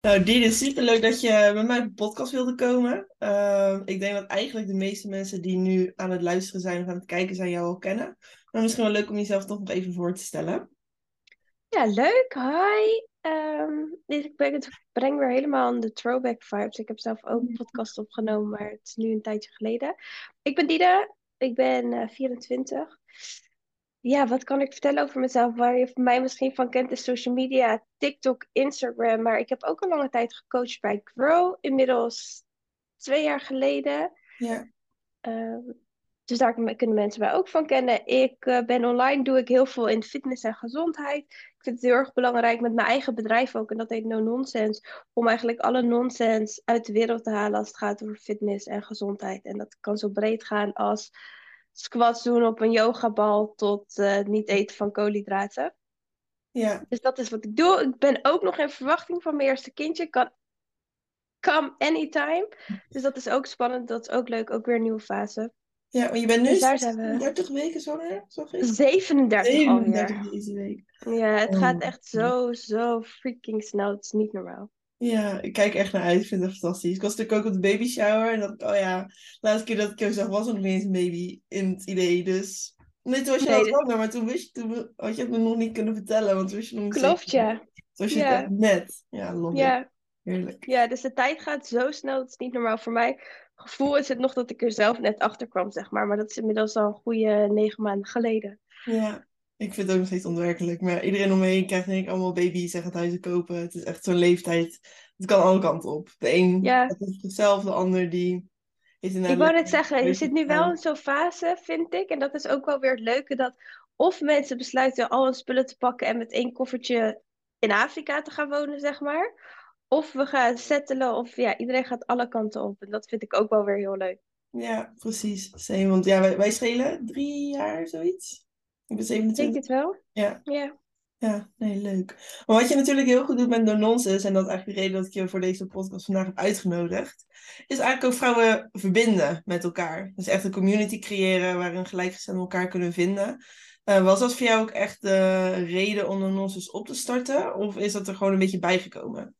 Nou, Dine, superleuk dat je bij mij op de podcast wilde komen. Ehm, ik denk dat eigenlijk de meeste mensen die nu aan het luisteren zijn of aan het kijken zijn jou al kennen. Maar misschien wel leuk om jezelf toch nog even voor te stellen. Ja, leuk. Hi. Ehm, ik ben, het breng weer helemaal aan de throwback vibes. Ik heb zelf ook een podcast opgenomen, maar het is nu een tijdje geleden. Ik ben Dide, ik ben uh, 24. Ja, wat kan ik vertellen over mezelf? Waar je mij misschien van kent is social media, TikTok, Instagram. Maar ik heb ook een lange tijd gecoacht bij Grow, inmiddels twee jaar geleden. Ja. Ehm, dus daar kunnen mensen mij ook van kennen. Ik uh, ben online, doe ik heel veel in fitness en gezondheid. Ik vind het heel erg belangrijk met mijn eigen bedrijf ook, en dat heet No Nonsense, om eigenlijk alle nonsens uit de wereld te halen als het gaat over fitness en gezondheid. En dat kan zo breed gaan als squats doen op een yogabal tot uh, niet eten van koolhydraten. Ja. Dus dat is wat ik doe. Ik ben ook nog in verwachting van mijn eerste kindje. Kan come anytime. Dus dat is ook spannend. Dat is ook leuk. Ook weer een nieuwe fase. Ja, maar je bent nu Dus daar zijn we. 30 weken zwanger, zag ik? 37 37 alweer. deze week. Ja, het Oh. gaat echt zo, zo freaking snel. Het is niet normaal. Ja, ik kijk echt naar uit. Ik vind het fantastisch. Ik was natuurlijk ook op de baby shower. En ik, oh ja, de laatste keer dat ik jou zag was er nog niet eens een baby in het idee. Dus, nee, toen was je Nee, al dit- zwanger, maar toen, wist je, toen had je het me nog niet kunnen vertellen. Want toen was je nog niet Klopt, ja. Toen was je Ja. het net. Ja, love it. Ja, Heerlijk. ja, dus de tijd gaat zo snel. Het is niet normaal voor mij. Gevoel is het nog dat ik er zelf net achter kwam, zeg maar. Maar dat is inmiddels al een goede negen maanden geleden. Ja, ik vind het ook nog steeds onwerkelijk. Maar iedereen om me heen krijgt denk ik allemaal baby's en gaat huizen kopen. Het is echt zo'n leeftijd. Het kan alle kanten op. De een Ja. zichzelf, de ander die een Ik wou net zeggen, je zit nu wel in zo'n fase, vind ik. En dat is ook wel weer het leuke dat of mensen besluiten al hun spullen te pakken en met één koffertje in Afrika te gaan wonen, zeg maar. Of we gaan settelen, of ja, iedereen gaat alle kanten op. En dat vind ik ook wel weer heel leuk. Ja, precies. Same. Want ja, wij, wij schelen drie jaar, zoiets. Ik ben Ik denk 27. het wel. Ja, Ja. ja, nee, leuk. Maar wat je natuurlijk heel goed doet met No Nonsense, en dat is eigenlijk de reden dat ik je voor deze podcast vandaag heb uitgenodigd, is eigenlijk ook vrouwen verbinden met elkaar. Dus echt een community creëren waarin gelijkgestemden elkaar kunnen vinden. Eh, was dat voor jou ook echt de reden om No Nonsense op te starten? Of is dat er gewoon een beetje bijgekomen?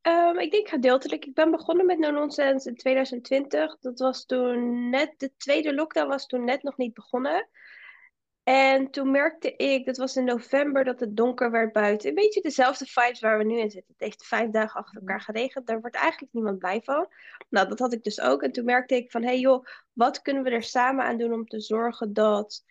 Ehm, ik denk gedeeltelijk. Ik ben begonnen met No Nonsense in 2020. Dat was toen net, de tweede lockdown was toen net nog niet begonnen. En toen merkte ik, dat was in november, dat het donker werd buiten. Een beetje dezelfde vibes waar we nu in zitten. Het heeft vijf dagen achter elkaar geregend. Daar wordt eigenlijk niemand blij van. Nou, dat had ik dus ook. En toen merkte ik van, hé hey joh, wat kunnen we er samen aan doen om te zorgen dat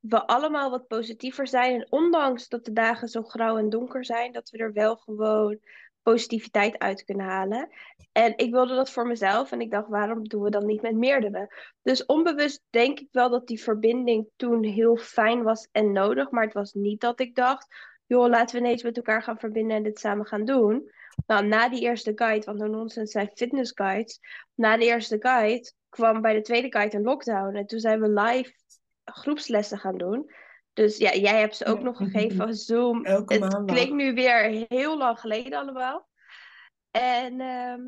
we allemaal wat positiever zijn. En ondanks dat de dagen zo grauw en donker zijn, dat we er wel gewoon positiviteit uit kunnen halen. En ik wilde dat voor mezelf en ik dacht, waarom doen we dan niet met meerdere? Dus onbewust denk ik wel dat die verbinding toen heel fijn was en nodig, maar het was niet dat ik dacht, joh, laten we ineens met elkaar gaan verbinden en dit samen gaan doen. Nou, na die eerste guide, want No Nonsense zijn fitness guides, na de eerste guide kwam bij de tweede guide een lockdown en toen zijn we live groepslessen gaan doen. Dus ja, jij hebt ze ook nog gegeven, Zoom. Elke Het maandag. klinkt nu weer heel lang geleden allemaal. En ehm,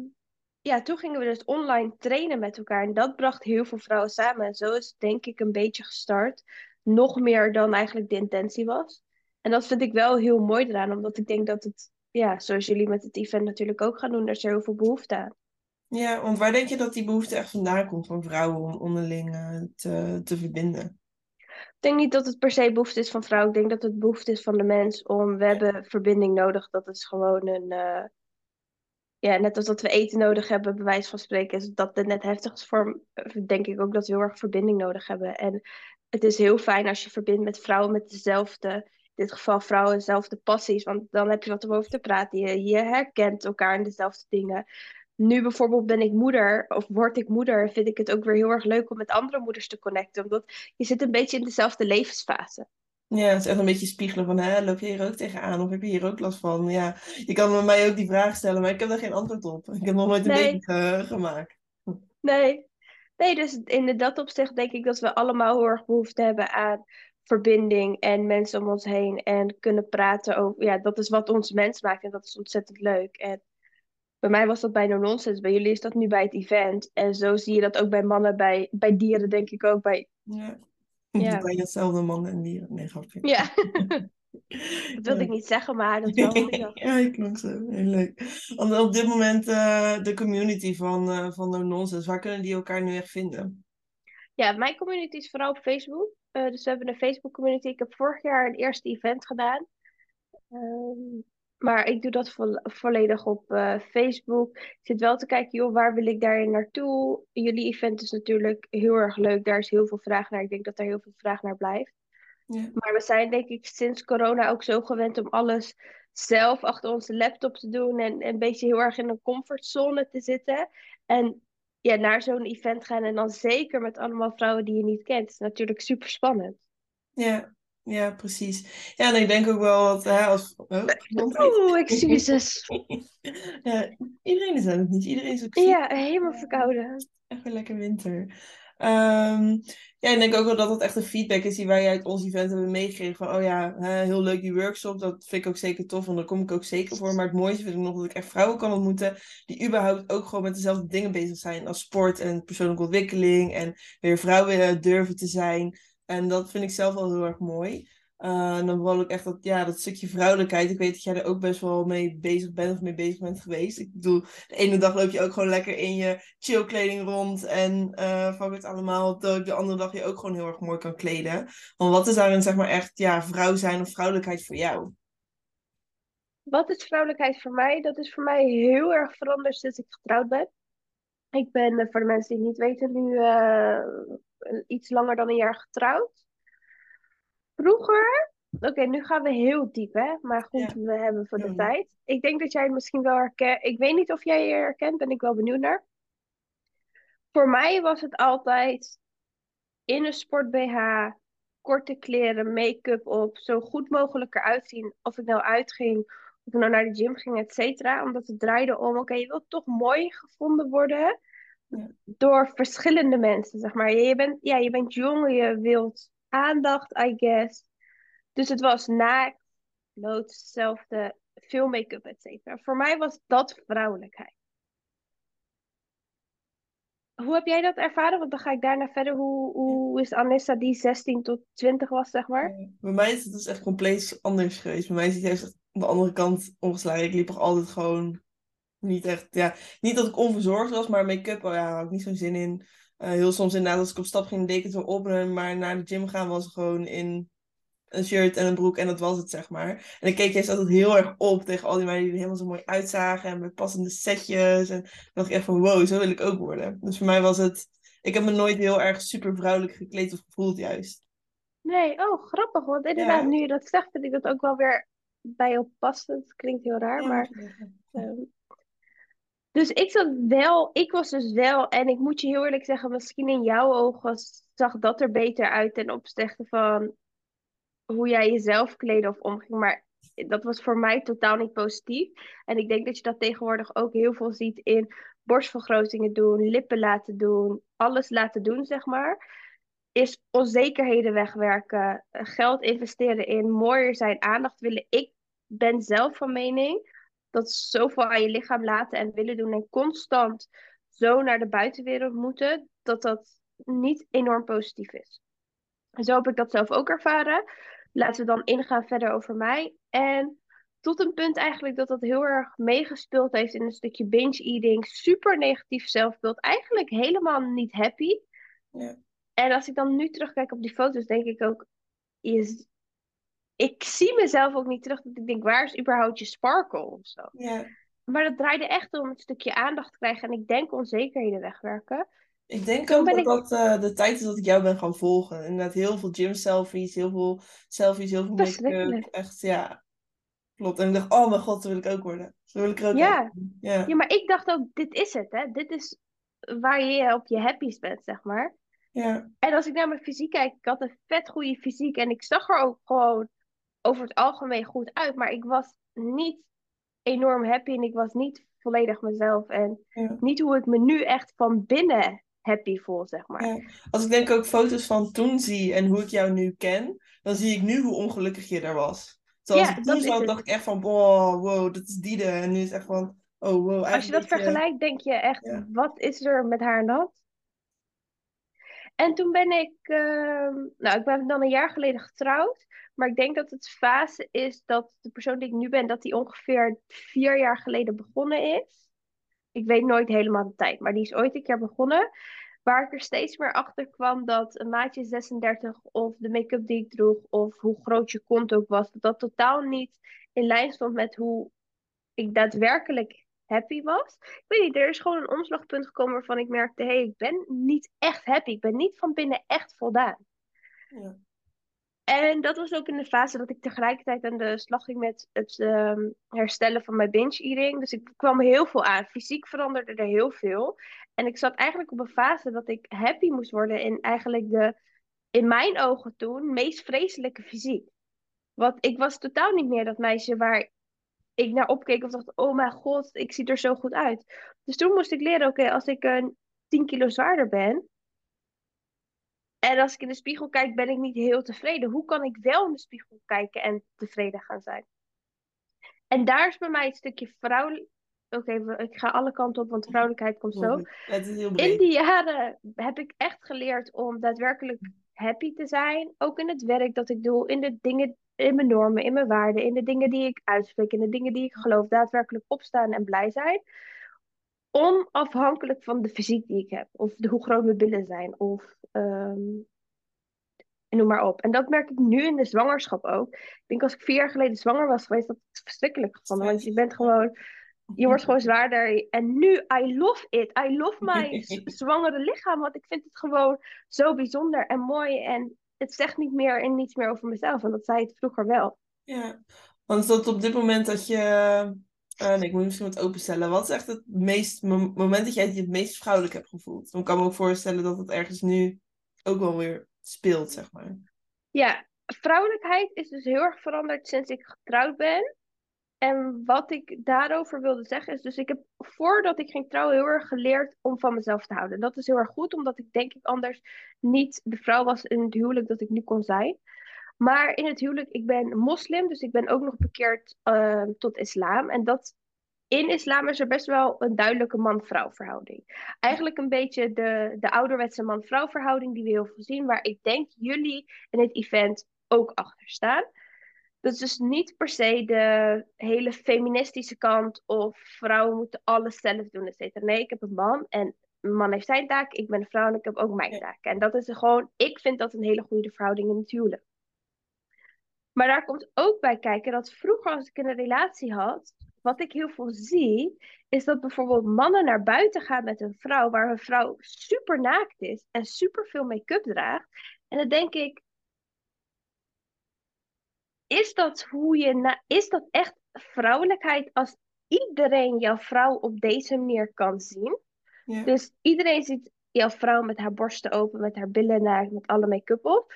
ja, toen gingen we dus online trainen met elkaar. En dat bracht heel veel vrouwen samen. En zo is het denk ik een beetje gestart. Nog meer dan eigenlijk de intentie was. En dat vind ik wel heel mooi eraan. Omdat ik denk dat het, ja, zoals jullie met het event natuurlijk ook gaan doen, daar is er heel veel behoefte aan. Ja, want waar denk je dat die behoefte echt vandaan komt van vrouwen om onderling te, te verbinden? Ik denk niet dat het per se behoefte is van vrouwen. Ik denk dat het behoefte is van de mens om, we hebben verbinding nodig. Dat is gewoon een, eh, ja, net als dat we eten nodig hebben, bij wijze van spreken, is dat het net heftig is voor, denk ik ook dat we heel erg verbinding nodig hebben. En het is heel fijn als je verbindt met vrouwen met dezelfde, in dit geval vrouwen, dezelfde passies. Want dan heb je wat om over te praten. Je, je herkent elkaar in dezelfde dingen. Nu bijvoorbeeld ben ik moeder, of word ik moeder, vind ik het ook weer heel erg leuk om met andere moeders te connecten. Omdat je zit een beetje in dezelfde levensfase. Ja, het is echt een beetje spiegelen van, hè, loop je hier ook tegenaan of heb je hier ook last van? Ja, je kan mij ook die vraag stellen, maar ik heb daar geen antwoord op. Ik heb nog nooit een Nee. baby ge- gemaakt. Nee. Nee, dus in dat opzicht denk ik dat we allemaal heel erg behoefte hebben aan verbinding en mensen om ons heen en kunnen praten over, ja, dat is wat ons mens maakt en dat is ontzettend leuk. En bij mij was dat bij No Nonsense, bij jullie is dat nu bij het event. En zo zie je dat ook bij mannen, bij, bij dieren denk ik ook. Bij... Ja. Ja. Bij hetzelfde man en dieren. Nee, grapje. Ja. Dat wilde ik niet zeggen, maar dat is wel ja, ik klonk zo. Heel leuk. Want op dit moment uh, de community van, uh, van No Nonsense, waar kunnen die elkaar nu echt vinden? Ja, mijn community is vooral op Facebook. Uh, dus we hebben een Facebook community. Ik heb vorig jaar een eerste event gedaan. Um, maar ik doe dat vo volledig op uh, Facebook. Ik zit wel te kijken, joh, waar wil ik daarin naartoe? Jullie event is natuurlijk heel erg leuk. Daar is heel veel vraag naar. Ik denk dat er heel veel vraag naar blijft. Ja. Maar we zijn denk ik sinds corona ook zo gewend om alles zelf achter onze laptop te doen. En, en een beetje heel erg in een comfortzone te zitten. En ja, naar zo'n event gaan en dan zeker met allemaal vrouwen die je niet kent. is natuurlijk super spannend. Ja, ja, precies. Ja, en ik denk ook wel dat hè, als... Oh, oh excuses. ja, iedereen is aan het niet. Iedereen is ook ziek. Ja, helemaal verkouden. Echt een lekker winter. Um, ja, ik denk ook wel dat dat echt een feedback is die wij uit ons event hebben meegekregen. Van, oh ja, hè, heel leuk die workshop. Dat vind ik ook zeker tof, want daar kom ik ook zeker voor. Maar het mooiste vind ik nog dat ik echt vrouwen kan ontmoeten die überhaupt ook gewoon met dezelfde dingen bezig zijn als sport en persoonlijke ontwikkeling. En weer vrouwen durven te zijn. En dat vind ik zelf wel heel erg mooi. Uh, en dan vooral ook echt dat, ja, dat stukje vrouwelijkheid. Ik weet dat jij er ook best wel mee bezig bent of mee bezig bent geweest. Ik bedoel, de ene dag loop je ook gewoon lekker in je chillkleding rond. En uh, het allemaal. Dat de andere dag je ook gewoon heel erg mooi kan kleden. Want wat is daarin zeg maar echt ja, vrouw zijn of vrouwelijkheid voor jou? Wat is vrouwelijkheid voor mij? Dat is voor mij heel erg veranderd sinds ik getrouwd ben. Ik ben, eh, voor de mensen die het niet weten, nu iets langer dan een jaar getrouwd. Vroeger, oké, nu gaan we heel diep, hè? Maar goed, we hebben voor de tijd. Ik denk dat jij het misschien wel herkent. Ik weet niet of jij je herkent, ben ik wel benieuwd naar. Voor mij was het altijd in een sport BH, korte kleren, make-up op, zo goed mogelijk eruit zien. Of ik nou uitging, of ik nou naar de gym ging, et cetera. Omdat het draaide om, oké, je wilt toch mooi gevonden worden door verschillende mensen, zeg maar. Je bent, ja, je bent jong, je wilt aandacht, I guess. Dus het was naakt, bloot, hetzelfde, veel make-up, et cetera. Voor mij was dat vrouwelijkheid. Hoe heb jij dat ervaren? Want dan ga ik daarna verder. Hoe, hoe is Anissa die 16 tot 20 was, zeg maar? bij mij is het dus echt compleet anders geweest. Bij mij is het juist aan de andere kant omgeslagen. Ik liep er altijd gewoon niet echt, ja, niet dat ik onverzorgd was, maar make-up, oh ja, had ik niet zo'n zin in. Uh, heel soms inderdaad, als ik op stap ging, deed ik het wel op. Maar naar de gym gaan was gewoon in een shirt en een broek en dat was het, zeg maar. En ik keek juist altijd heel erg op tegen al die meiden die er helemaal zo mooi uitzagen en met passende setjes. En dan dacht ik echt van, wow, zo wil ik ook worden. Dus voor mij was het, ik heb me nooit heel erg super vrouwelijk gekleed of gevoeld juist. Nee, oh, grappig. Want inderdaad, nu je dat zegt, vind ik dat ook wel weer bij je passend. Klinkt heel raar, maar... Dus ik zat wel, ik was dus wel, en ik moet je heel eerlijk zeggen, misschien in jouw ogen zag dat er beter uit ten opzichte van hoe jij jezelf kleedde of omging. Maar dat was voor mij totaal niet positief. En ik denk dat je dat tegenwoordig ook heel veel ziet in borstvergrotingen doen, lippen laten doen, alles laten doen, zeg maar. Is onzekerheden wegwerken, geld investeren in mooier zijn, aandacht willen. Ik ben zelf van mening dat zoveel aan je lichaam laten en willen doen en constant zo naar de buitenwereld moeten, dat dat niet enorm positief is. zo heb ik dat zelf ook ervaren. Laten we dan ingaan verder over mij. En tot een punt eigenlijk dat dat heel erg meegespeeld heeft in een stukje binge eating. Super negatief zelfbeeld. Eigenlijk helemaal niet happy. Ja. En als ik dan nu terugkijk op die foto's, denk ik ook, is ik zie mezelf ook niet terug dat ik denk, waar is überhaupt je sparkle of zo? Ja. Maar dat draaide echt om een stukje aandacht te krijgen en ik denk onzekerheden wegwerken. Ik denk ook dat ik... dat uh, de tijd is dat ik jou ben gaan volgen. Inderdaad, heel veel gym selfies, heel veel selfies, heel veel make-up. Echt, ja. Klopt. En ik dacht, oh mijn god, zo wil ik ook worden. Zo wil ik ook ja. ja. ja, maar ik dacht ook, dit is het, hè. Dit is waar je op je happiest bent, zeg maar. Ja. En als ik naar mijn fysiek kijk, ik had een vet goede fysiek en ik zag er ook gewoon over het algemeen goed uit. Maar ik was niet enorm happy en ik was niet volledig mezelf. En niet hoe ik me nu echt van binnen happy voel, zeg maar. Ja. Als ik denk ook foto's van toen zie en hoe ik jou nu ken, dan zie ik nu hoe ongelukkig je daar was. Zoals ja, ik toen zag, dacht ik echt van, wow, wow, dat is Diede. En nu is het echt van, oh wow. Als je dat vergelijkt, denk je echt, wat is er met haar en En toen ben ik, uh, nou, ik ben dan een jaar geleden getrouwd. Maar ik denk dat het fase is dat de persoon die ik nu ben, dat die ongeveer vier jaar geleden begonnen is. Ik weet nooit helemaal de tijd, maar die is ooit een keer begonnen. Waar ik er steeds meer achter kwam dat een maatje 36 of de make-up die ik droeg of hoe groot je kont ook was, dat dat totaal niet in lijn stond met hoe ik daadwerkelijk happy was. Ik weet niet, er is gewoon een omslagpunt gekomen waarvan ik merkte, hé, hey, ik ben niet echt happy. Ik ben niet van binnen echt voldaan. Ja. En dat was ook in de fase dat ik tegelijkertijd aan de slag ging met het ehm, herstellen van mijn binge-eating. Dus ik kwam heel veel aan. Fysiek veranderde er heel veel. En ik zat eigenlijk op een fase dat ik happy moest worden in eigenlijk de, in mijn ogen toen, meest vreselijke fysiek. Want ik was totaal niet meer dat meisje waar ik naar opkeek of dacht, oh mijn god, ik zie er zo goed uit. Dus toen moest ik leren, oké, als ik een 10 kilo zwaarder ben, en als ik in de spiegel kijk, ben ik niet heel tevreden. Hoe kan ik wel in de spiegel kijken en tevreden gaan zijn? En daar is bij mij het stukje vrouwelijk. Oké, ik ga alle kanten op, want vrouwelijkheid komt zo. Het is heel in die jaren heb ik echt geleerd om daadwerkelijk happy te zijn. Ook in het werk dat ik doe, in de dingen, in mijn normen, in mijn waarden, in de dingen die ik uitspreek, in de dingen die ik geloof, daadwerkelijk opstaan en blij zijn onafhankelijk van de fysiek die ik heb. Of de, hoe groot mijn billen zijn. Of um, noem maar op. En dat merk ik nu in de zwangerschap ook. Ik denk als ik vier jaar geleden zwanger was geweest, dat het verschrikkelijk gevonden. Want je bent gewoon, je wordt gewoon zwaarder. En nu, I love it. I love my zwangere lichaam. Want ik vind het gewoon zo bijzonder en mooi. En het zegt niet meer en niets meer over mezelf. En dat zei het vroeger wel. Ja, want dat op dit moment dat je uh, nee, ik moet misschien wat openstellen. Wat is echt het meest, moment dat jij je het meest vrouwelijk hebt gevoeld? Dan kan me ook voorstellen dat het ergens nu ook wel weer speelt, zeg maar. Ja, vrouwelijkheid is dus heel erg veranderd sinds ik getrouwd ben. En wat ik daarover wilde zeggen is, dus ik heb voordat ik ging trouwen heel erg geleerd om van mezelf te houden. Dat is heel erg goed, omdat ik denk ik anders niet de vrouw was in het huwelijk dat ik nu kon zijn. Maar in het huwelijk, ik ben moslim, dus ik ben ook nog bekeerd uh, tot islam. En dat in islam is er best wel een duidelijke man-vrouw verhouding. Eigenlijk een beetje de, de ouderwetse man-vrouw verhouding die we heel veel zien, waar ik denk jullie in het event ook achter staan. Dat is dus niet per se de hele feministische kant of vrouwen moeten alles zelf doen, et cetera. Nee, ik heb een man en een man heeft zijn taak, ik ben een vrouw en ik heb ook mijn taak. En dat is gewoon, ik vind dat een hele goede verhouding in het huwelijk. Maar daar komt ook bij kijken dat vroeger als ik een relatie had, wat ik heel veel zie, is dat bijvoorbeeld mannen naar buiten gaan met een vrouw waar een vrouw super naakt is en super veel make-up draagt. En dan denk ik, is dat hoe je, is dat echt vrouwelijkheid als iedereen jouw vrouw op deze manier kan zien? Ja. Dus iedereen ziet jouw vrouw met haar borsten open, met haar billen naakt, met alle make-up op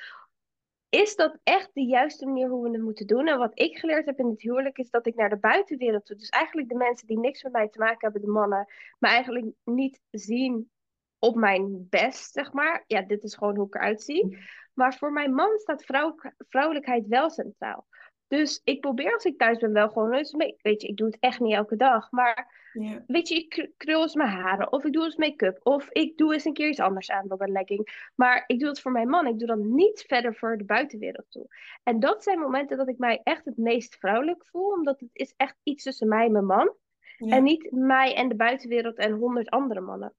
is dat echt de juiste manier hoe we het moeten doen? En wat ik geleerd heb in het huwelijk is dat ik naar de buitenwereld toe, dus eigenlijk de mensen die niks met mij te maken hebben, de mannen, maar eigenlijk niet zien op mijn best, zeg maar. Ja, dit is gewoon hoe ik eruit zie. Maar voor mijn man staat vrouw, vrouwelijkheid wel centraal. Dus ik probeer als ik thuis ben wel gewoon eens mee. Weet je, ik doe het echt niet elke dag. Maar ja. weet je, ik krul eens mijn haren. Of ik doe eens make-up. Of ik doe eens een keer iets anders aan dan een legging. Maar ik doe het voor mijn man. Ik doe dat niet verder voor de buitenwereld toe. En dat zijn momenten dat ik mij echt het meest vrouwelijk voel. Omdat het is echt iets tussen mij en mijn man. En niet mij en de buitenwereld en honderd andere mannen.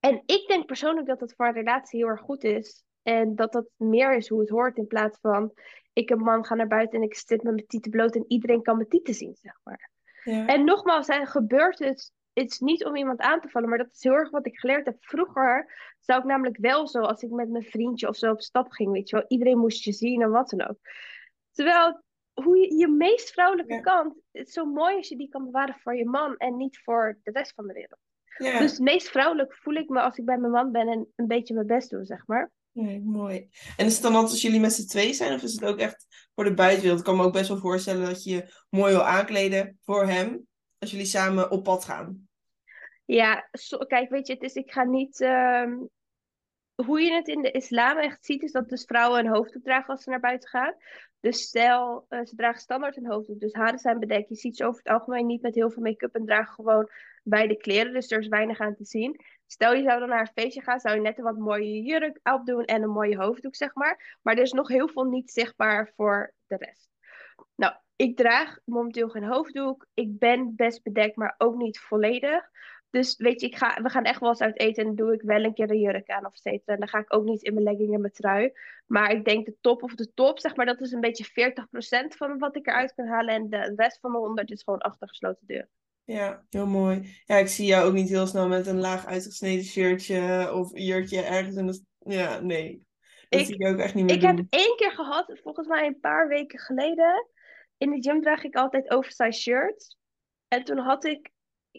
En ik denk persoonlijk dat dat voor een relatie heel erg goed is. En dat dat meer is hoe het hoort in plaats van ik een man ga naar buiten en ik zit met mijn tieten bloot en iedereen kan mijn tieten zien, zeg maar. Ja. En nogmaals, er gebeurt het, het is niet om iemand aan te vallen, maar dat is heel erg wat ik geleerd heb. Vroeger zou ik namelijk wel zo, als ik met mijn vriendje of zo op stap ging, weet je wel, iedereen moest je zien en wat dan ook. Terwijl hoe je, je meest vrouwelijke kant, het is zo mooi als je die kan bewaren voor je man en niet voor de rest van de wereld. Ja. Dus meest vrouwelijk voel ik me als ik bij mijn man ben en een beetje mijn best doe, zeg maar. Nee, mooi. En is het dan altijd als jullie met z'n twee zijn, of is het ook echt voor de buitenwereld? Ik kan me ook best wel voorstellen dat je je mooi wil aankleden voor hem, als jullie samen op pad gaan. Ja, kijk, weet je, het is, ik ga niet. Ehm, hoe je het in de islam echt ziet, is dat dus vrouwen een hoofddoek dragen als ze naar buiten gaan. Dus stel, uh, ze dragen standaard een hoofddoek, dus haren zijn bedekt. Je ziet ze over het algemeen niet met heel veel make-up en dragen gewoon bij de kleren, dus er is weinig aan te zien. Stel je zou dan naar een feestje gaan, zou je net een wat mooie jurk opdoen en een mooie hoofddoek, zeg maar. Maar er is nog heel veel niet zichtbaar voor de rest. Nou, ik draag momenteel geen hoofddoek. Ik ben best bedekt, maar ook niet volledig. Dus weet je, ik ga, we gaan echt wel eens uit eten en doe ik wel een keer een jurk aan of steeds. En dan ga ik ook niet in mijn legging en mijn trui. Maar ik denk de top of de top, zeg maar, dat is een beetje 40% van wat ik eruit kan halen. En de rest van de 100 is gewoon achter gesloten deur. Ja, heel mooi. Ja, ik zie jou ook niet heel snel met een laag uitgesneden shirtje of jurkje ergens in de... Ja, nee. Dat Ik- zie ik ook echt niet meer Ik doen. heb één keer gehad, volgens mij een paar weken geleden. In de gym draag ik altijd oversized shirts. En toen had ik,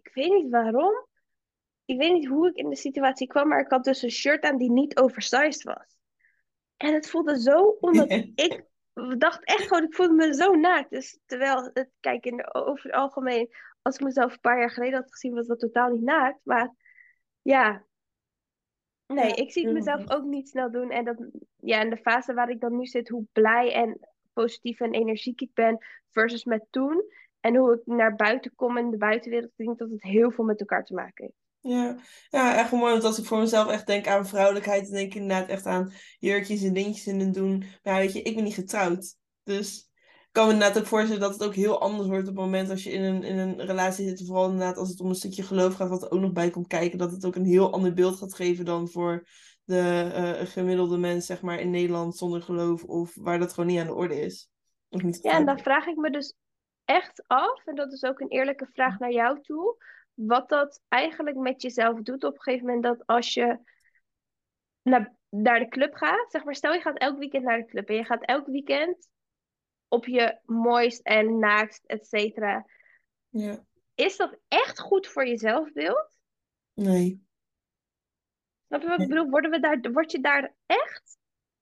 ik weet niet waarom. Ik weet niet hoe ik in de situatie kwam, maar ik had dus een shirt aan die niet oversized was. En het voelde zo, omdat ik dacht echt gewoon, ik voelde me zo naakt. Dus terwijl, het, kijk, in de, over het algemeen, als ik mezelf een paar jaar geleden had gezien, was dat totaal niet naakt. Maar ja, nee, Ja, ik zie het mezelf ook niet snel doen. En dat, ja, in de fase waar ik dan nu zit, hoe blij en positief en energiek ik ben versus met toen. En hoe ik naar buiten kom in de buitenwereld, ik denk dat het heel veel met elkaar te maken heeft. Ja. ja, echt mooi. Want als ik voor mezelf echt denk aan vrouwelijkheid, dan denk ik inderdaad echt aan jurkjes en dingetjes in het doen. Maar ja, weet je, ik ben niet getrouwd. Dus ik kan me inderdaad ook voorstellen dat het ook heel anders wordt op het moment als je in een, in een relatie zit. Vooral inderdaad als het om een stukje geloof gaat, wat er ook nog bij komt kijken. Dat het ook een heel ander beeld gaat geven dan voor de eh, gemiddelde mens, zeg maar, in Nederland zonder geloof. Of waar dat gewoon niet aan de orde is. Of niet Ja, en dan vraag ik me dus echt af, en dat is ook een eerlijke vraag naar jou toe, wat dat eigenlijk met jezelf doet op een gegeven moment dat als je naar, naar de club gaat, zeg maar, stel je gaat elk weekend naar de club en je gaat elk weekend op je mooist en naakst, et cetera. Ja, Is dat echt goed voor je zelfbeeld? nee. Snap je wat ik bedoel? Worden we daar, word je daar echt,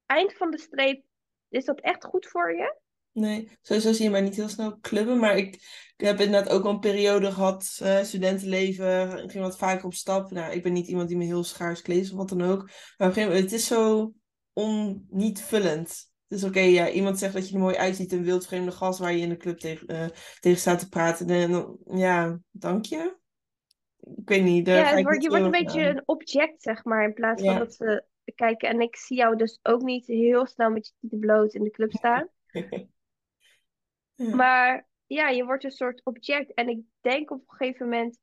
eind van de streep, is dat echt goed voor je? Nee, sowieso zie je mij niet heel snel clubben. Maar ik, ik heb inderdaad ook wel een periode gehad, eh, studentenleven. Ik ging wat vaker op stap. Nou, ik ben niet iemand die me heel schaars kleedt of wat dan ook. Maar op een gegeven moment, het is zo on, niet vullend. Dus oké, ja, iemand zegt dat je er mooi uitziet. Een wildvreemde gast waar je in de club tegen, eh, tegen staat te praten. En dan, ja, dank je. Ik weet niet, daar Ja, het wordt, je wordt een beetje een object, zeg maar, in plaats van dat ze kijken. En ik zie jou dus ook niet heel snel met je tieten bloot in de club staan. Ja. Maar ja, je wordt een soort object. En ik denk op een gegeven moment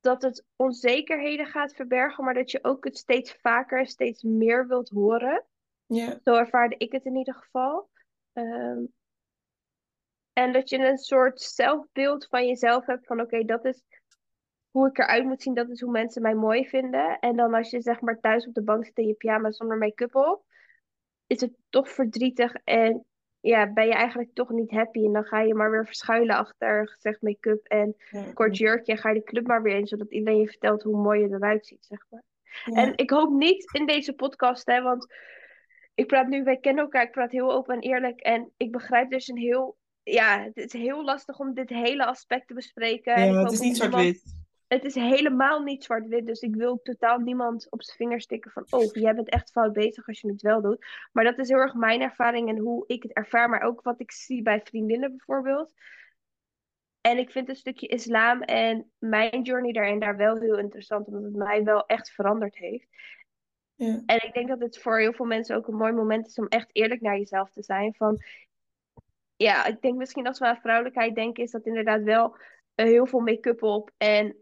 dat het onzekerheden gaat verbergen, maar dat je ook het steeds vaker en steeds meer wilt horen. Ja, Zo ervaarde ik het in ieder geval. Ehm, en dat je een soort zelfbeeld van jezelf hebt van oké, dat is hoe ik eruit moet zien, dat is hoe mensen mij mooi vinden. En dan als je zeg maar thuis op de bank zit in je pyjama zonder make-up op, is het toch verdrietig en ja, ben je eigenlijk toch niet happy. En dan ga je maar weer verschuilen achter gezegd make-up en ja, kort jurkje en ga je de club maar weer in, zodat iedereen je vertelt hoe mooi je eruit ziet, zeg maar. ja. En ik hoop niet in deze podcast, hè, want ik praat nu, wij kennen elkaar, ik praat heel open en eerlijk. En ik begrijp dus een heel, ja, het is heel lastig om dit hele aspect te bespreken. En Ja, het is niet niemand- zwart-wit. Het is helemaal niet zwart-wit, dus ik wil totaal niemand op zijn vingers stikken van, oh, jij bent echt fout bezig als je het wel doet. Maar dat is heel erg mijn ervaring en hoe ik het ervaar, maar ook wat ik zie bij vriendinnen bijvoorbeeld. En ik vind een stukje islam en mijn journey daarin daar wel heel interessant, omdat het mij wel echt veranderd heeft. Ja. En ik denk dat het voor heel veel mensen ook een mooi moment is om echt eerlijk naar jezelf te zijn. Van, ja, ik denk misschien als we aan vrouwelijkheid denken, is dat inderdaad wel eh, heel veel make-up op en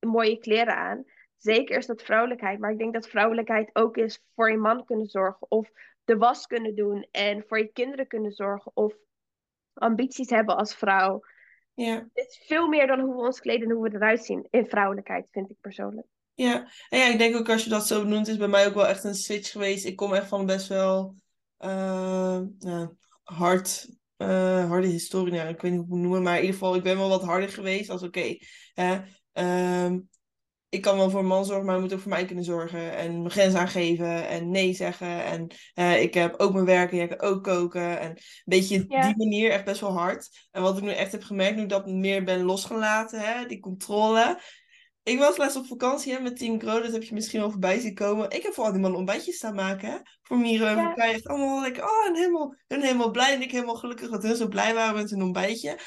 mooie kleren aan. Zeker is dat vrouwelijkheid, maar ik denk dat vrouwelijkheid ook is voor je man kunnen zorgen of de was kunnen doen en voor je kinderen kunnen zorgen of ambities hebben als vrouw. Ja. Het is veel meer dan hoe we ons kleden en hoe we eruit zien in vrouwelijkheid, vind ik persoonlijk. Ja, en ja, ik denk ook als je dat zo benoemt, is bij mij ook wel echt een switch geweest. Ik kom echt van best wel eh, hard, eh, harde historie. Nou, ik weet niet hoe ik het moet noemen, maar in ieder geval, ik ben wel wat harder geweest. Als oké, ehm, ik kan wel voor een man zorgen, maar hij moet ook voor mij kunnen zorgen. En mijn grens aangeven en nee zeggen. En eh, ik heb ook mijn werk en jij kan ook koken. En een beetje Ja. die manier, echt best wel hard. En wat ik nu echt heb gemerkt, nu ik dat meer ben losgelaten, hè, die controle Ik was laatst op vakantie hè, met Team Grow, dat heb je misschien wel voorbij zien komen. Ik heb vooral die man ontbijtjes staan maken, hè. Voor Miro en Ja. voor Kai. Echt allemaal lekker, oh, en helemaal, hun helemaal blij. En ik helemaal gelukkig dat hun zo blij waren met hun ontbijtje.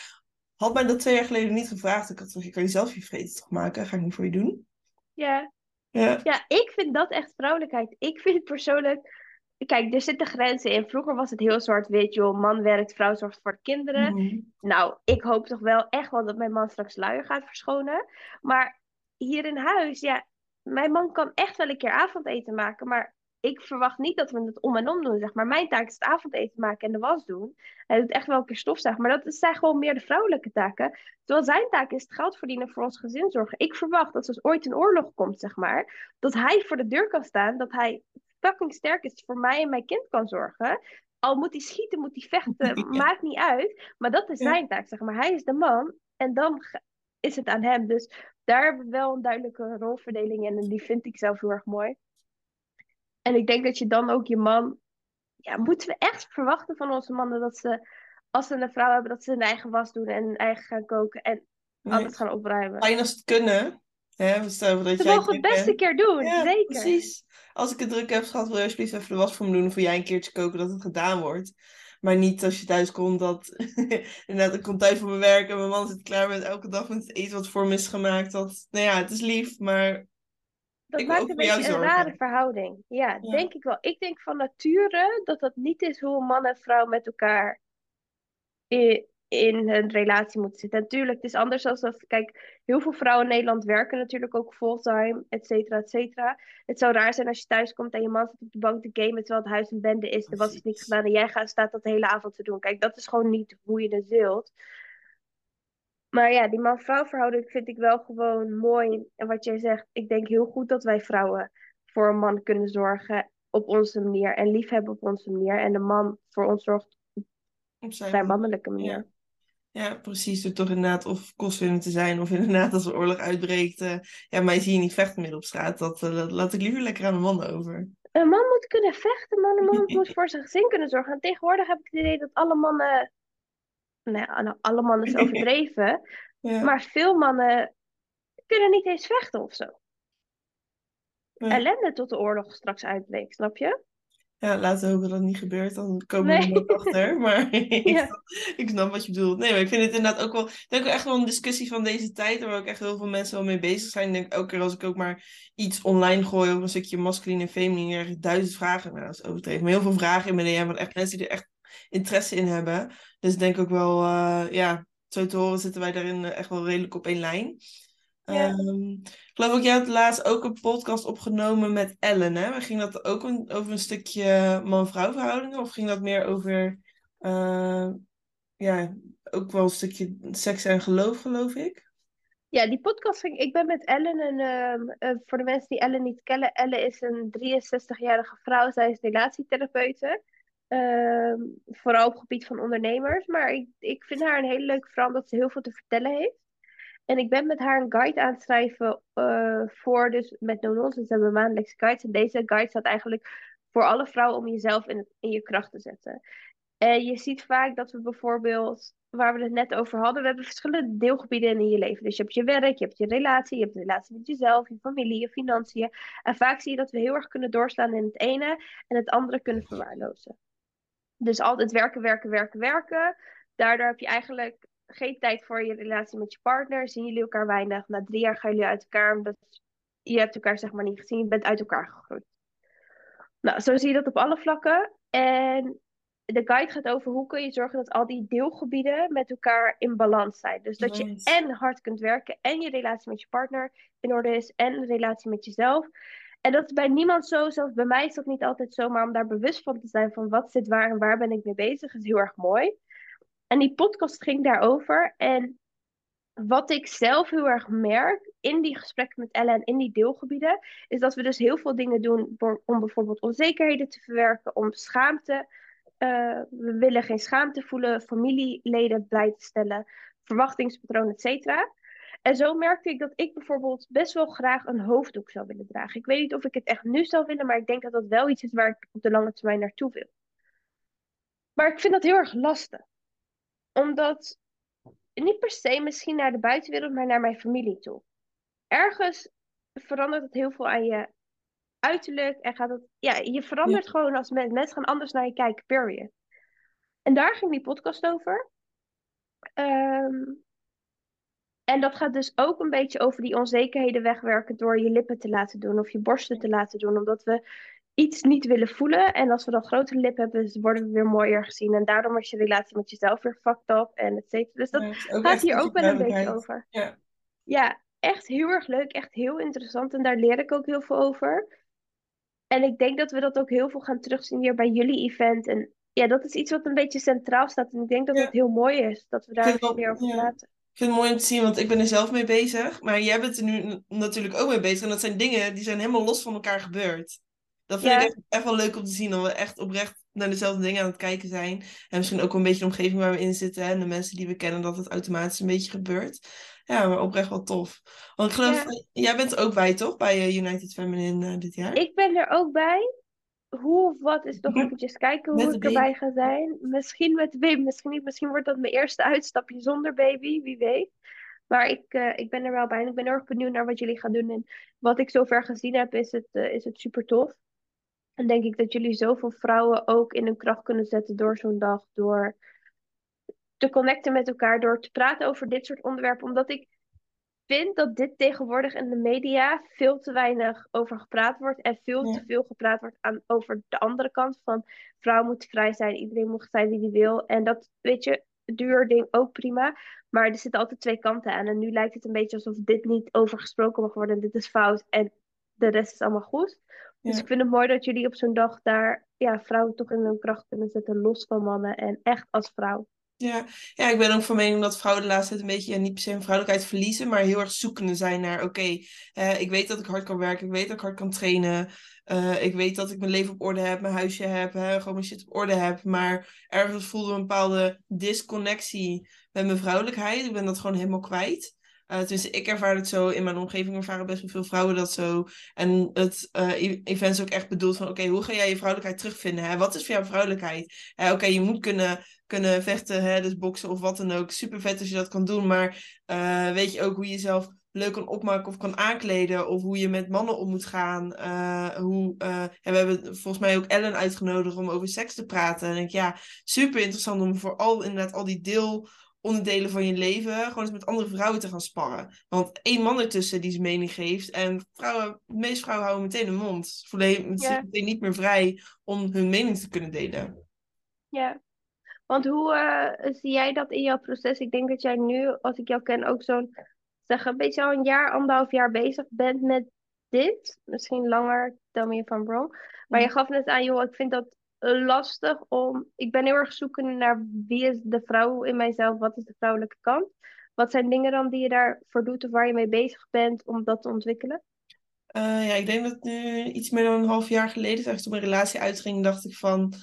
Had mij dat twee jaar geleden niet gevraagd. Ik had gezegd, kan je zelf je vreten toch maken? Ga ik niet voor je doen. Ja. Ja. Ja, ik vind dat echt vrouwelijkheid. Ik vind persoonlijk. Kijk, er zitten grenzen in. Vroeger was het heel zwart-wit, joh. Man werkt, vrouw zorgt voor de kinderen. Mhm. Nou, ik hoop toch wel echt wel dat mijn man straks luier gaat verschonen. Maar hier in huis, ja, mijn man kan echt wel een keer avondeten maken. Maar ik verwacht niet dat we het om en om doen, zeg maar. Mijn taak is het avondeten maken en de was doen. Hij doet echt wel een keer stofzuigen. Maar dat zijn gewoon meer de vrouwelijke taken. Terwijl zijn taak is het geld verdienen voor ons gezin zorgen. Ik verwacht dat als ooit een oorlog komt, zeg maar, dat hij voor de deur kan staan. Dat hij fucking sterk is voor mij en mijn kind kan zorgen. Al moet hij schieten, moet hij vechten, Ja. maakt niet uit. Maar dat is zijn taak, zeg maar. Hij is de man en dan is het aan hem. Dus daar hebben we wel een duidelijke rolverdeling in. En die vind ik zelf heel erg mooi. En ik denk dat je dan ook je man... Ja, moeten we echt verwachten van onze mannen dat ze, als ze een vrouw hebben, dat ze hun eigen was doen en hun eigen gaan koken en Nee. alles gaan opruimen. Fijn als het kunnen. Hè, voor dat Ze mogen het druk best een bent. keer doen, Ja, zeker. precies. Als ik het druk heb gehad, wil je alsjeblieft even de was voor me doen. Of wil jij een keertje koken dat het gedaan wordt. Maar niet als je thuis komt dat... Inderdaad, ik kom thuis van mijn werk en mijn man zit klaar met elke dag met het eten wat voor me is gemaakt. Dat, nou ja, het is lief, maar Dat Ik maakt een beetje een rare verhouding. Ja, Ja. denk ik wel. Ik denk van nature dat dat niet is hoe een man en vrouw met elkaar in, in een relatie moeten zitten. Natuurlijk, het is anders als dat... Kijk, heel veel vrouwen in Nederland werken natuurlijk ook fulltime, et cetera, et cetera. Het zou raar zijn als je thuis komt en je man zit op de bank te gamen terwijl het huis een bende is. Er was iets niet gedaan en jij gaat, staat dat de hele avond te doen. Kijk, dat is gewoon niet hoe je het wilt. Maar ja, die man-vrouw verhouding vind ik wel gewoon mooi. En wat jij zegt, ik denk heel goed dat wij vrouwen voor een man kunnen zorgen op onze manier. En liefhebben op onze manier. En de man voor ons zorgt op zijn mannelijke manier. Ja. Ja, precies. Door toch inderdaad of kostwinner te zijn. Of inderdaad als er oorlog uitbreekt. eh, ja, mij zie je niet vechten midden op straat. Dat, eh, dat laat ik liever lekker aan de man over. Een man moet kunnen vechten, man. Een man moet voor zijn gezin kunnen zorgen. En tegenwoordig heb ik het idee dat alle mannen... Nou, nou, alle mannen is overdreven. Ja. Maar veel mannen kunnen niet eens vechten of zo. Nee. Ellende tot de oorlog straks uitbreekt, snap je? Ja, laten we hopen dat het niet gebeurt. Dan komen Nee. we er nooit achter. Maar ik, Ja. snap, ik snap wat je bedoelt. Nee, maar ik vind het inderdaad ook wel... Ik denk ook echt wel een discussie van deze tijd... waar ook echt heel veel mensen wel mee bezig zijn. Ik denk elke keer als ik ook maar iets online gooi... over een stukje masculine en feminine... ik duizend vragen. Nou, dat is overdreven. Maar heel veel vragen in mijn DM... van echt mensen die er echt interesse in hebben. Dus ik denk ook wel... eh, ja, zo te horen zitten wij daarin eh, echt wel redelijk op één lijn. Ja. Ehm, ik geloof ook, jij had laatst ook een podcast opgenomen met Ellen, hè? Maar ging dat ook een- over een stukje man-vrouw verhoudingen? Of ging dat meer over, eh, ja, ook wel een stukje seks en geloof, geloof ik? Ja, die podcast ging. Ik ben met Ellen en ehm, eh, voor de mensen die Ellen niet kennen, Ellen is een 63-jarige vrouw. Zij is relatietherapeute. Ehm, vooral op het gebied van ondernemers. Maar ik, ik vind haar een hele leuke vrouw omdat ze heel veel te vertellen heeft. En ik ben met haar een guide aan het schrijven eh, voor, dus met No Nonsense hebben we maandelijkse guides. En deze guide staat eigenlijk voor alle vrouwen om jezelf in, in je kracht te zetten. En je ziet vaak dat we bijvoorbeeld, waar we het net over hadden, we hebben verschillende deelgebieden in je leven. Dus je hebt je werk, je hebt je relatie, je hebt de relatie met jezelf, je familie, je financiën. En vaak zie je dat we heel erg kunnen doorslaan in het ene en het andere kunnen verwaarlozen. Dus altijd werken, werken, werken, werken. Daardoor heb je eigenlijk geen tijd voor je relatie met je partner. Zien jullie elkaar weinig. Na drie jaar gaan jullie uit elkaar. Omdat je hebt elkaar zeg maar niet gezien. Je bent uit elkaar gegroeid. Nou, zo zie je dat op alle vlakken. En de guide gaat over hoe kun je zorgen dat al die deelgebieden met elkaar in balans zijn. Dus dat je en hard kunt werken en je relatie met je partner in orde is en de relatie met jezelf. En dat is bij niemand zo, zelfs bij mij is dat niet altijd zo, maar om daar bewust van te zijn van wat zit waar en waar ben ik mee bezig, is heel erg mooi. En die podcast ging daarover. En wat ik zelf heel erg merk in die gesprekken met Ellen en in die deelgebieden, is dat we dus heel veel dingen doen om bijvoorbeeld onzekerheden te verwerken, om schaamte. eh, we willen geen schaamte voelen, familieleden blij te stellen, verwachtingspatroon, et cetera. En zo merkte ik dat ik bijvoorbeeld best wel graag een hoofddoek zou willen dragen. Ik weet niet of ik het echt nu zou willen, maar ik denk dat dat wel iets is waar ik op de lange termijn naartoe wil. Maar ik vind dat heel erg lastig. Omdat, niet per se misschien naar de buitenwereld, maar naar mijn familie toe. ergens verandert het heel veel aan je uiterlijk. En gaat het, ja, je verandert gewoon als mens. Mensen gaan anders naar je kijken, period. En daar ging die podcast over. Ehm, en dat gaat dus ook een beetje over die onzekerheden wegwerken door je lippen te laten doen of je borsten te laten doen. Omdat we iets niet willen voelen. En als we dan grotere lippen hebben, dus worden we weer mooier gezien. En daardoor wordt je relatie met jezelf weer fucked up en et cetera. Dus dat gaat hier ook wel een beetje over. Ja. ja, echt heel erg leuk. Echt heel interessant. En daar leer ik ook heel veel over. En ik denk dat we dat ook heel veel gaan terugzien hier bij jullie event. En ja, dat is iets wat een beetje centraal staat. En ik denk dat het heel mooi is dat we daar meer over praten. Ik vind het mooi om te zien, want ik ben er zelf mee bezig. Maar jij bent er nu natuurlijk ook mee bezig. En dat zijn dingen die zijn helemaal los van elkaar gebeurd. Dat vind ik echt, echt, wel leuk om te zien. Dat we echt oprecht naar dezelfde dingen aan het kijken zijn. En misschien ook een beetje de omgeving waar we in zitten. En de mensen die we kennen, dat het automatisch een beetje gebeurt. Ja, maar oprecht wel tof. Want ik geloof, jij bent er ook bij, toch? Bij eh, United Feminine uh, dit jaar? Ik ben er ook bij. Hoe of wat is toch eventjes kijken hoe ik erbij ga zijn. Misschien met de baby, misschien niet. Misschien wordt dat mijn eerste uitstapje zonder baby, wie weet. Maar ik, uh, ik ben er wel bij en ik ben erg benieuwd naar wat jullie gaan doen. En wat ik zover gezien heb, is het, is het super tof. En denk ik dat jullie zoveel vrouwen ook in hun kracht kunnen zetten door zo'n dag. Door te connecten met elkaar, door te praten over dit soort onderwerpen. Omdat ik vind dat dit tegenwoordig in de media veel te weinig over gepraat wordt. En veel te veel gepraat wordt aan, over de andere kant van vrouw moet vrij zijn, iedereen moet zijn wie die wil. En dat, weet je, duur ding ook prima. Maar er zitten altijd twee kanten aan. En nu lijkt het een beetje alsof dit niet over gesproken mag worden. Dit is fout en de rest is allemaal goed. Dus ik vind het mooi dat jullie op zo'n dag daar ja, vrouwen toch in hun kracht kunnen zetten, los van mannen en echt als vrouw. Ja. ja, ik ben ook van mening dat vrouwen de laatste tijd een beetje, ja, niet per se hun vrouwelijkheid verliezen, maar heel erg zoekende zijn naar, oké, ik weet dat ik hard kan werken, ik weet dat ik hard kan trainen, uh, ik weet dat ik mijn leven op orde heb, mijn huisje heb, hè, gewoon mijn shit op orde heb, maar ergens voelde een bepaalde disconnectie met mijn vrouwelijkheid. Ik ben dat gewoon helemaal kwijt. Uh, ik ervaar het zo, in mijn omgeving ervaren best wel veel vrouwen dat zo. En het uh, event is ook echt bedoeld van, oké, hoe ga jij je vrouwelijkheid terugvinden? Hè? Wat is voor jou vrouwelijkheid? Uh, oké, je moet kunnen, kunnen vechten, hè? dus boksen of wat dan ook. Super vet als je dat kan doen, maar uh, weet je ook hoe je jezelf leuk kan opmaken of kan aankleden. Of hoe je met mannen om moet gaan. Hoe, uh, we hebben volgens mij ook Ellen uitgenodigd om over seks te praten. En ik ja, super interessant om vooral inderdaad al die deel onderdelen van je leven gewoon eens met andere vrouwen te gaan sparren. Want één man ertussen die zijn mening geeft en vrouwen, de meeste vrouwen houden meteen een mond. Voelen ja. meteen niet meer vrij om hun mening te kunnen delen. Ja, want hoe uh, zie jij dat in jouw proces? Ik denk dat jij nu, als ik jou ken, ook zo'n, zeg een beetje al een jaar, anderhalf jaar bezig bent met dit. Misschien langer, tell me if I'm wrong. Maar je gaf net aan, joh, ik vind dat lastig om. Ik ben heel erg zoekende naar wie is de vrouw in mijzelf, wat is de vrouwelijke kant. Wat zijn dingen dan die je daarvoor doet of waar je mee bezig bent om dat te ontwikkelen? Uh, ja, ik denk dat nu iets meer dan een half jaar geleden, toen mijn relatie uitging, dacht ik van,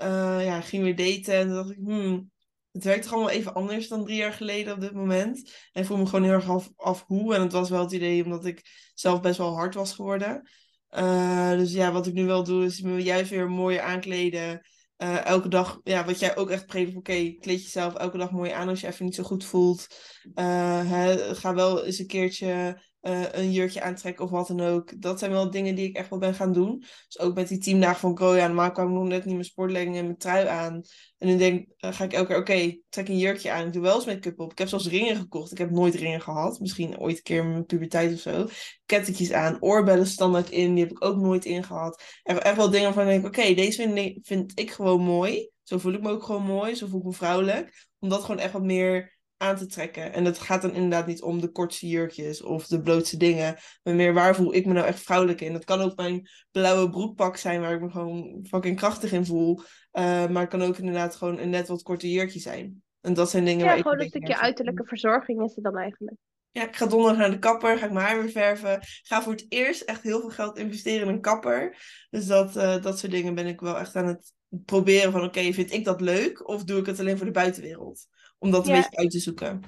uh, ja, ging weer daten en dacht ik, hmm, het werkt toch allemaal even anders dan drie jaar geleden op dit moment. En ik voel me gewoon heel erg af, af hoe. En het was wel het idee omdat ik zelf best wel hard was geworden. Uh, dus ja, wat ik nu wel doe, is me juist weer mooier aankleden. Uh, elke dag, ja, wat jij ook echt predikt, oké, kleed jezelf elke dag mooi aan als je even niet zo goed voelt. Hè, ga wel eens een keertje uh, een jurkje aantrekken of wat dan ook. Dat zijn wel dingen die ik echt wel ben gaan doen. Dus ook met die teamdagen van Groja. Normaal kwam ik nog net niet mijn sportlegging en mijn trui aan. En nu denk uh, ga ik elke keer, oké, trek een jurkje aan. Ik doe wel eens make-up op. Ik heb zelfs ringen gekocht. Ik heb nooit ringen gehad. Misschien ooit een keer in mijn puberteit of zo. Kettetjes aan, oorbellen standaard in. Die heb ik ook nooit ingehad. Echt, echt wel dingen waarvan ik oké, deze vind, vind ik gewoon mooi. Zo voel ik me ook gewoon mooi. Zo voel ik me vrouwelijk. Omdat gewoon echt wat meer aan te trekken. En dat gaat dan inderdaad niet om de kortste jurkjes of de blootste dingen. Maar meer waar voel ik me nou echt vrouwelijk in. Dat kan ook mijn blauwe broekpak zijn waar ik me gewoon fucking krachtig in voel. Uh, maar het kan ook inderdaad gewoon een net wat korte jurkje zijn. En dat zijn dingen ja, waar ik... gewoon een stukje uiterlijke verzorging is het dan eigenlijk. Ja, ik ga donderdag naar de kapper, ga ik mijn haar weer verven. Ga voor het eerst echt heel veel geld investeren in een kapper. Dus dat, uh, dat soort dingen ben ik wel echt aan het proberen van... Oké, vind ik dat leuk? Of doe ik het alleen voor de buitenwereld? Om dat een beetje uit te zoeken.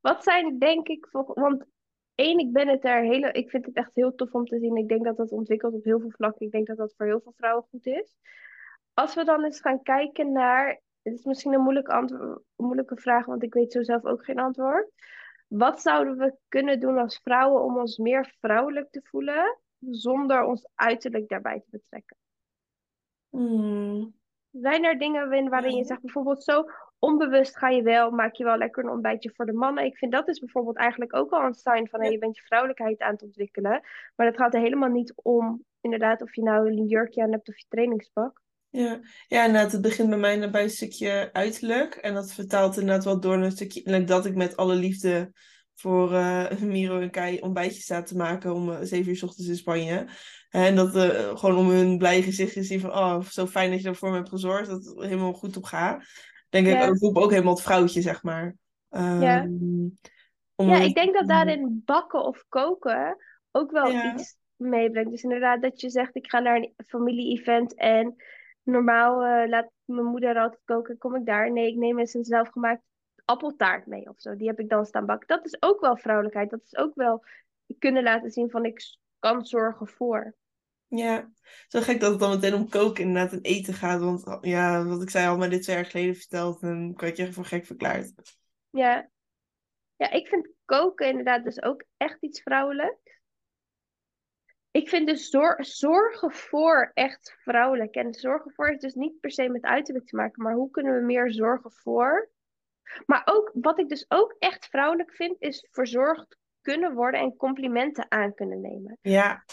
Wat zijn, denk ik, voor, want één, ik ben het er hele, ik vind het echt heel tof om te zien. Ik denk dat dat ontwikkelt op heel veel vlakken. Ik denk dat dat voor heel veel vrouwen goed is. Als we dan eens gaan kijken naar, het is misschien een antwoord, een moeilijke vraag, want ik weet zo zelf ook geen antwoord. Wat zouden we kunnen doen als vrouwen om ons meer vrouwelijk te voelen, zonder ons uiterlijk daarbij te betrekken? Hmm. Zijn er dingen waarin je zegt bijvoorbeeld zo onbewust ga je wel, maak je wel lekker een ontbijtje voor de mannen. Ik vind dat is bijvoorbeeld eigenlijk ook al een sign van hey, je bent je vrouwelijkheid aan het ontwikkelen. Maar dat gaat er helemaal niet om inderdaad of je nou een jurkje aan hebt of je trainingspak. Ja, ja inderdaad, het begint bij mij bij een stukje uiterlijk. En dat vertaalt inderdaad wel door een stukje dat ik met alle liefde voor uh, Miro en Kai ontbijtjes sta te maken om uh, zeven uur s ochtends in Spanje. En dat uh, gewoon om hun blij gezichtje zien van, oh, zo fijn dat je ervoor me hebt gezorgd, dat het helemaal goed op gaat. Denk ik, ik roep ook helemaal het vrouwtje, zeg maar. Um, ja. ja, ik denk dat daarin bakken of koken ook wel iets meebrengt. Dus inderdaad dat je zegt, ik ga naar een familie-event en normaal uh, laat mijn moeder altijd koken, kom ik daar. Nee, ik neem eens een zelfgemaakt appeltaart mee of zo. Die heb ik dan staan bakken. Dat is ook wel vrouwelijkheid. Dat is ook wel kunnen laten zien van ik kan zorgen voor. Ja, zo gek dat het dan meteen om koken inderdaad en eten gaat. Want ja, wat ik zei al maar dit twee jaar geleden verteld en ik werd je voor gek verklaard. Ja. ja, ik vind koken inderdaad dus ook echt iets vrouwelijks. Ik vind dus zorgen voor echt vrouwelijk. En zorgen voor is dus niet per se met uiterlijk te maken, maar hoe kunnen we meer zorgen voor? Maar ook, wat ik dus ook echt vrouwelijk vind, is verzorgd kunnen worden en complimenten aan kunnen nemen. Ja.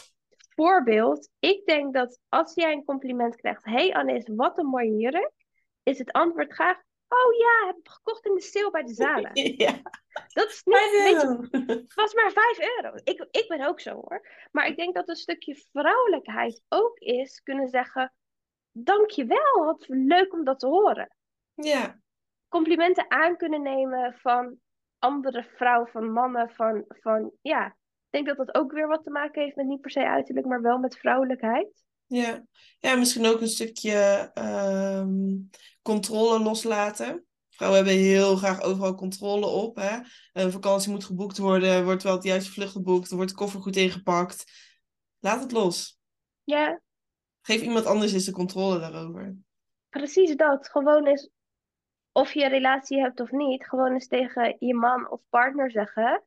Voorbeeld, ik denk dat als jij een compliment krijgt, hey Anis, wat een mooie jurk, is het antwoord graag, oh ja, heb ik gekocht in de sale bij de Zalen. Ja. Dat is niet, weet je, het was maar 5 euro. Ik, ik ben ook zo hoor. Maar ik denk dat een stukje vrouwelijkheid ook is kunnen zeggen, dankjewel, wat leuk om dat te horen. Ja. Complimenten aan kunnen nemen van andere vrouwen, van mannen, van, van ja. Ik denk dat dat ook weer wat te maken heeft met niet per se uiterlijk, maar wel met vrouwelijkheid. Ja, ja misschien ook een stukje um, controle loslaten. Vrouwen hebben heel graag overal controle op. Hè? Een vakantie moet geboekt worden, wordt wel het juiste vlucht geboekt, wordt de koffer goed ingepakt. Laat het los. Ja. Geef iemand anders eens de controle daarover. Precies dat. Gewoon eens, of je een relatie hebt of niet, gewoon eens tegen je man of partner zeggen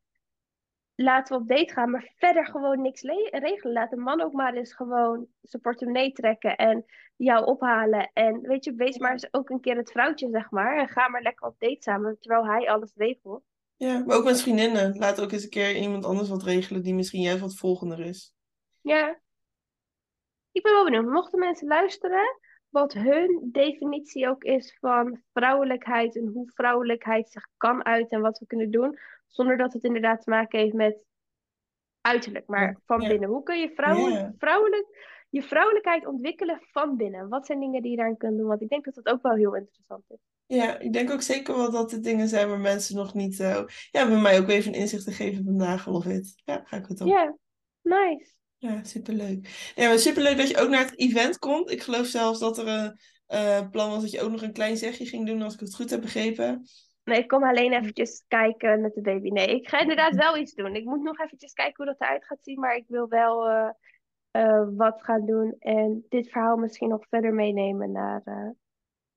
laten we op date gaan, maar verder gewoon niks regelen. Laat de man ook maar eens gewoon zijn portemonnee trekken en jou ophalen. En weet je, wees maar eens ook een keer het vrouwtje, zeg maar. En ga maar lekker op date samen, terwijl hij alles regelt. Ja, maar ook met vriendinnen. Laat ook eens een keer iemand anders wat regelen die misschien juist wat volgender is. Ja. Ik ben wel benieuwd. Mochten mensen luisteren, wat hun definitie ook is van vrouwelijkheid en hoe vrouwelijkheid zich kan uiten en wat we kunnen doen, zonder dat het inderdaad te maken heeft met uiterlijk, maar van binnen. Hoe kun je vrouwelijk, je vrouwelijkheid ontwikkelen van binnen? Wat zijn dingen die je daarin kunt doen? Want ik denk dat dat ook wel heel interessant is. Ja, ik denk ook zeker wel dat er dingen zijn waar mensen nog niet... Uh, ja, bij mij ook even een inzicht te geven vandaag, geloof ik. Ja, ga ik het op. Ja, nice. Ja, superleuk. Ja, maar superleuk dat je ook naar het event komt. Ik geloof zelfs dat er een uh, plan was dat je ook nog een klein zegje ging doen, als ik het goed heb begrepen. Nee, ik kom alleen eventjes kijken met de baby. Nee, ik ga inderdaad wel iets doen. Ik moet nog eventjes kijken hoe dat eruit gaat zien, maar ik wil wel uh, uh, wat gaan doen en dit verhaal misschien nog verder meenemen naar,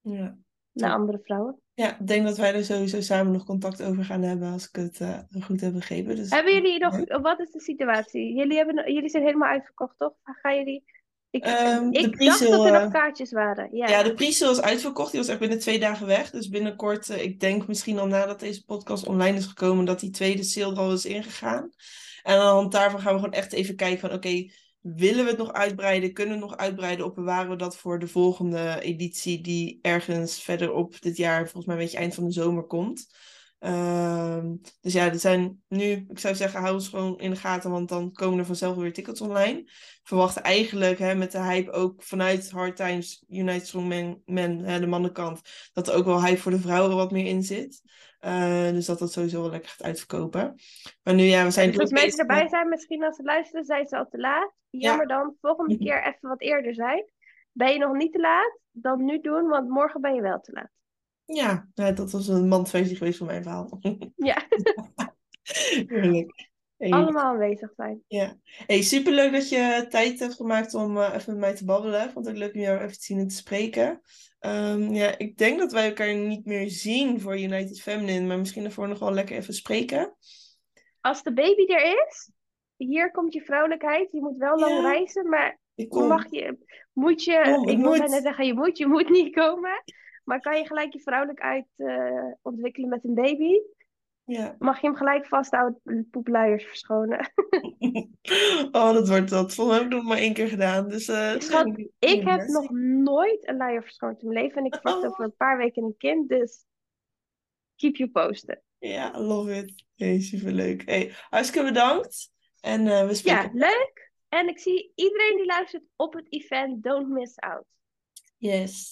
ja, naar andere vrouwen. Ja, ik denk dat wij er sowieso samen nog contact over gaan hebben als ik het goed heb begrepen. Dus... Hebben jullie nog, wat is de situatie? Jullie, hebben, jullie zijn helemaal uitverkocht, toch? Gaan jullie... Ik, um, ik dacht dat er nog eh, kaartjes waren. Ja, ja de pre is uitverkocht. Die was echt binnen twee dagen weg. Dus binnenkort, uh, ik denk misschien al nadat deze podcast online is gekomen, dat die tweede sale er al is ingegaan. En aan de hand daarvan gaan we gewoon echt even kijken van oké, Willen we het nog uitbreiden? Kunnen we het nog uitbreiden? Of bewaren we dat voor de volgende editie die ergens verder op dit jaar, volgens mij een beetje eind van de zomer komt? Ehm, dus ja, er zijn nu, ik zou zeggen, hou ons gewoon in de gaten, want dan komen er vanzelf weer tickets online. Verwachten eigenlijk hè, met de hype ook vanuit Hard Times, United Strong Men, hè, de mannenkant, dat er ook wel hype voor de vrouwen wat meer in zit. Uh, dus dat dat sowieso wel lekker gaat uitverkopen. Maar nu ja, we zijn... Dus als mensen erbij zijn, misschien als ze luisteren, zijn ze al te laat. Jammer dan, volgende mhm. keer even wat eerder zijn. Ben je nog niet te laat, dan nu doen, want morgen ben je wel te laat. Ja, dat was een mandversie geweest van mijn verhaal. Ja. Heerlijk. Hey, allemaal aanwezig zijn. ja. Hey, superleuk dat je tijd hebt gemaakt om eh, even met mij te babbelen. Vond het leuk om jou even te zien en te spreken. Ehm, ja, ik denk dat wij elkaar niet meer zien voor United Feminine, maar misschien daarvoor nog wel lekker even spreken. Als de baby er is, hier komt je vrouwelijkheid. Je moet wel lang Ja. reizen, maar Ik mag je, moet je, het ik moet. bijna zeggen, je moet, je moet niet komen. Maar kan je gelijk je vrouwelijkheid eh, ontwikkelen met een baby? Ja. Mag je hem gelijk vasthouden, poepluiers verschonen? Oh, dat wordt dat. Volgens mij heb ik nog maar één keer gedaan. Dus, eh, Schat, Ik heb best. nog nooit een luier verschoond in mijn leven en ik verwacht Oh. over een paar weken een kind, dus keep you posted. Ja, love it. Hey, superleuk. Hey, hartstikke bedankt. En eh, we spreken. Ja, leuk. En ik zie iedereen die luistert op het event, don't miss out. Yes.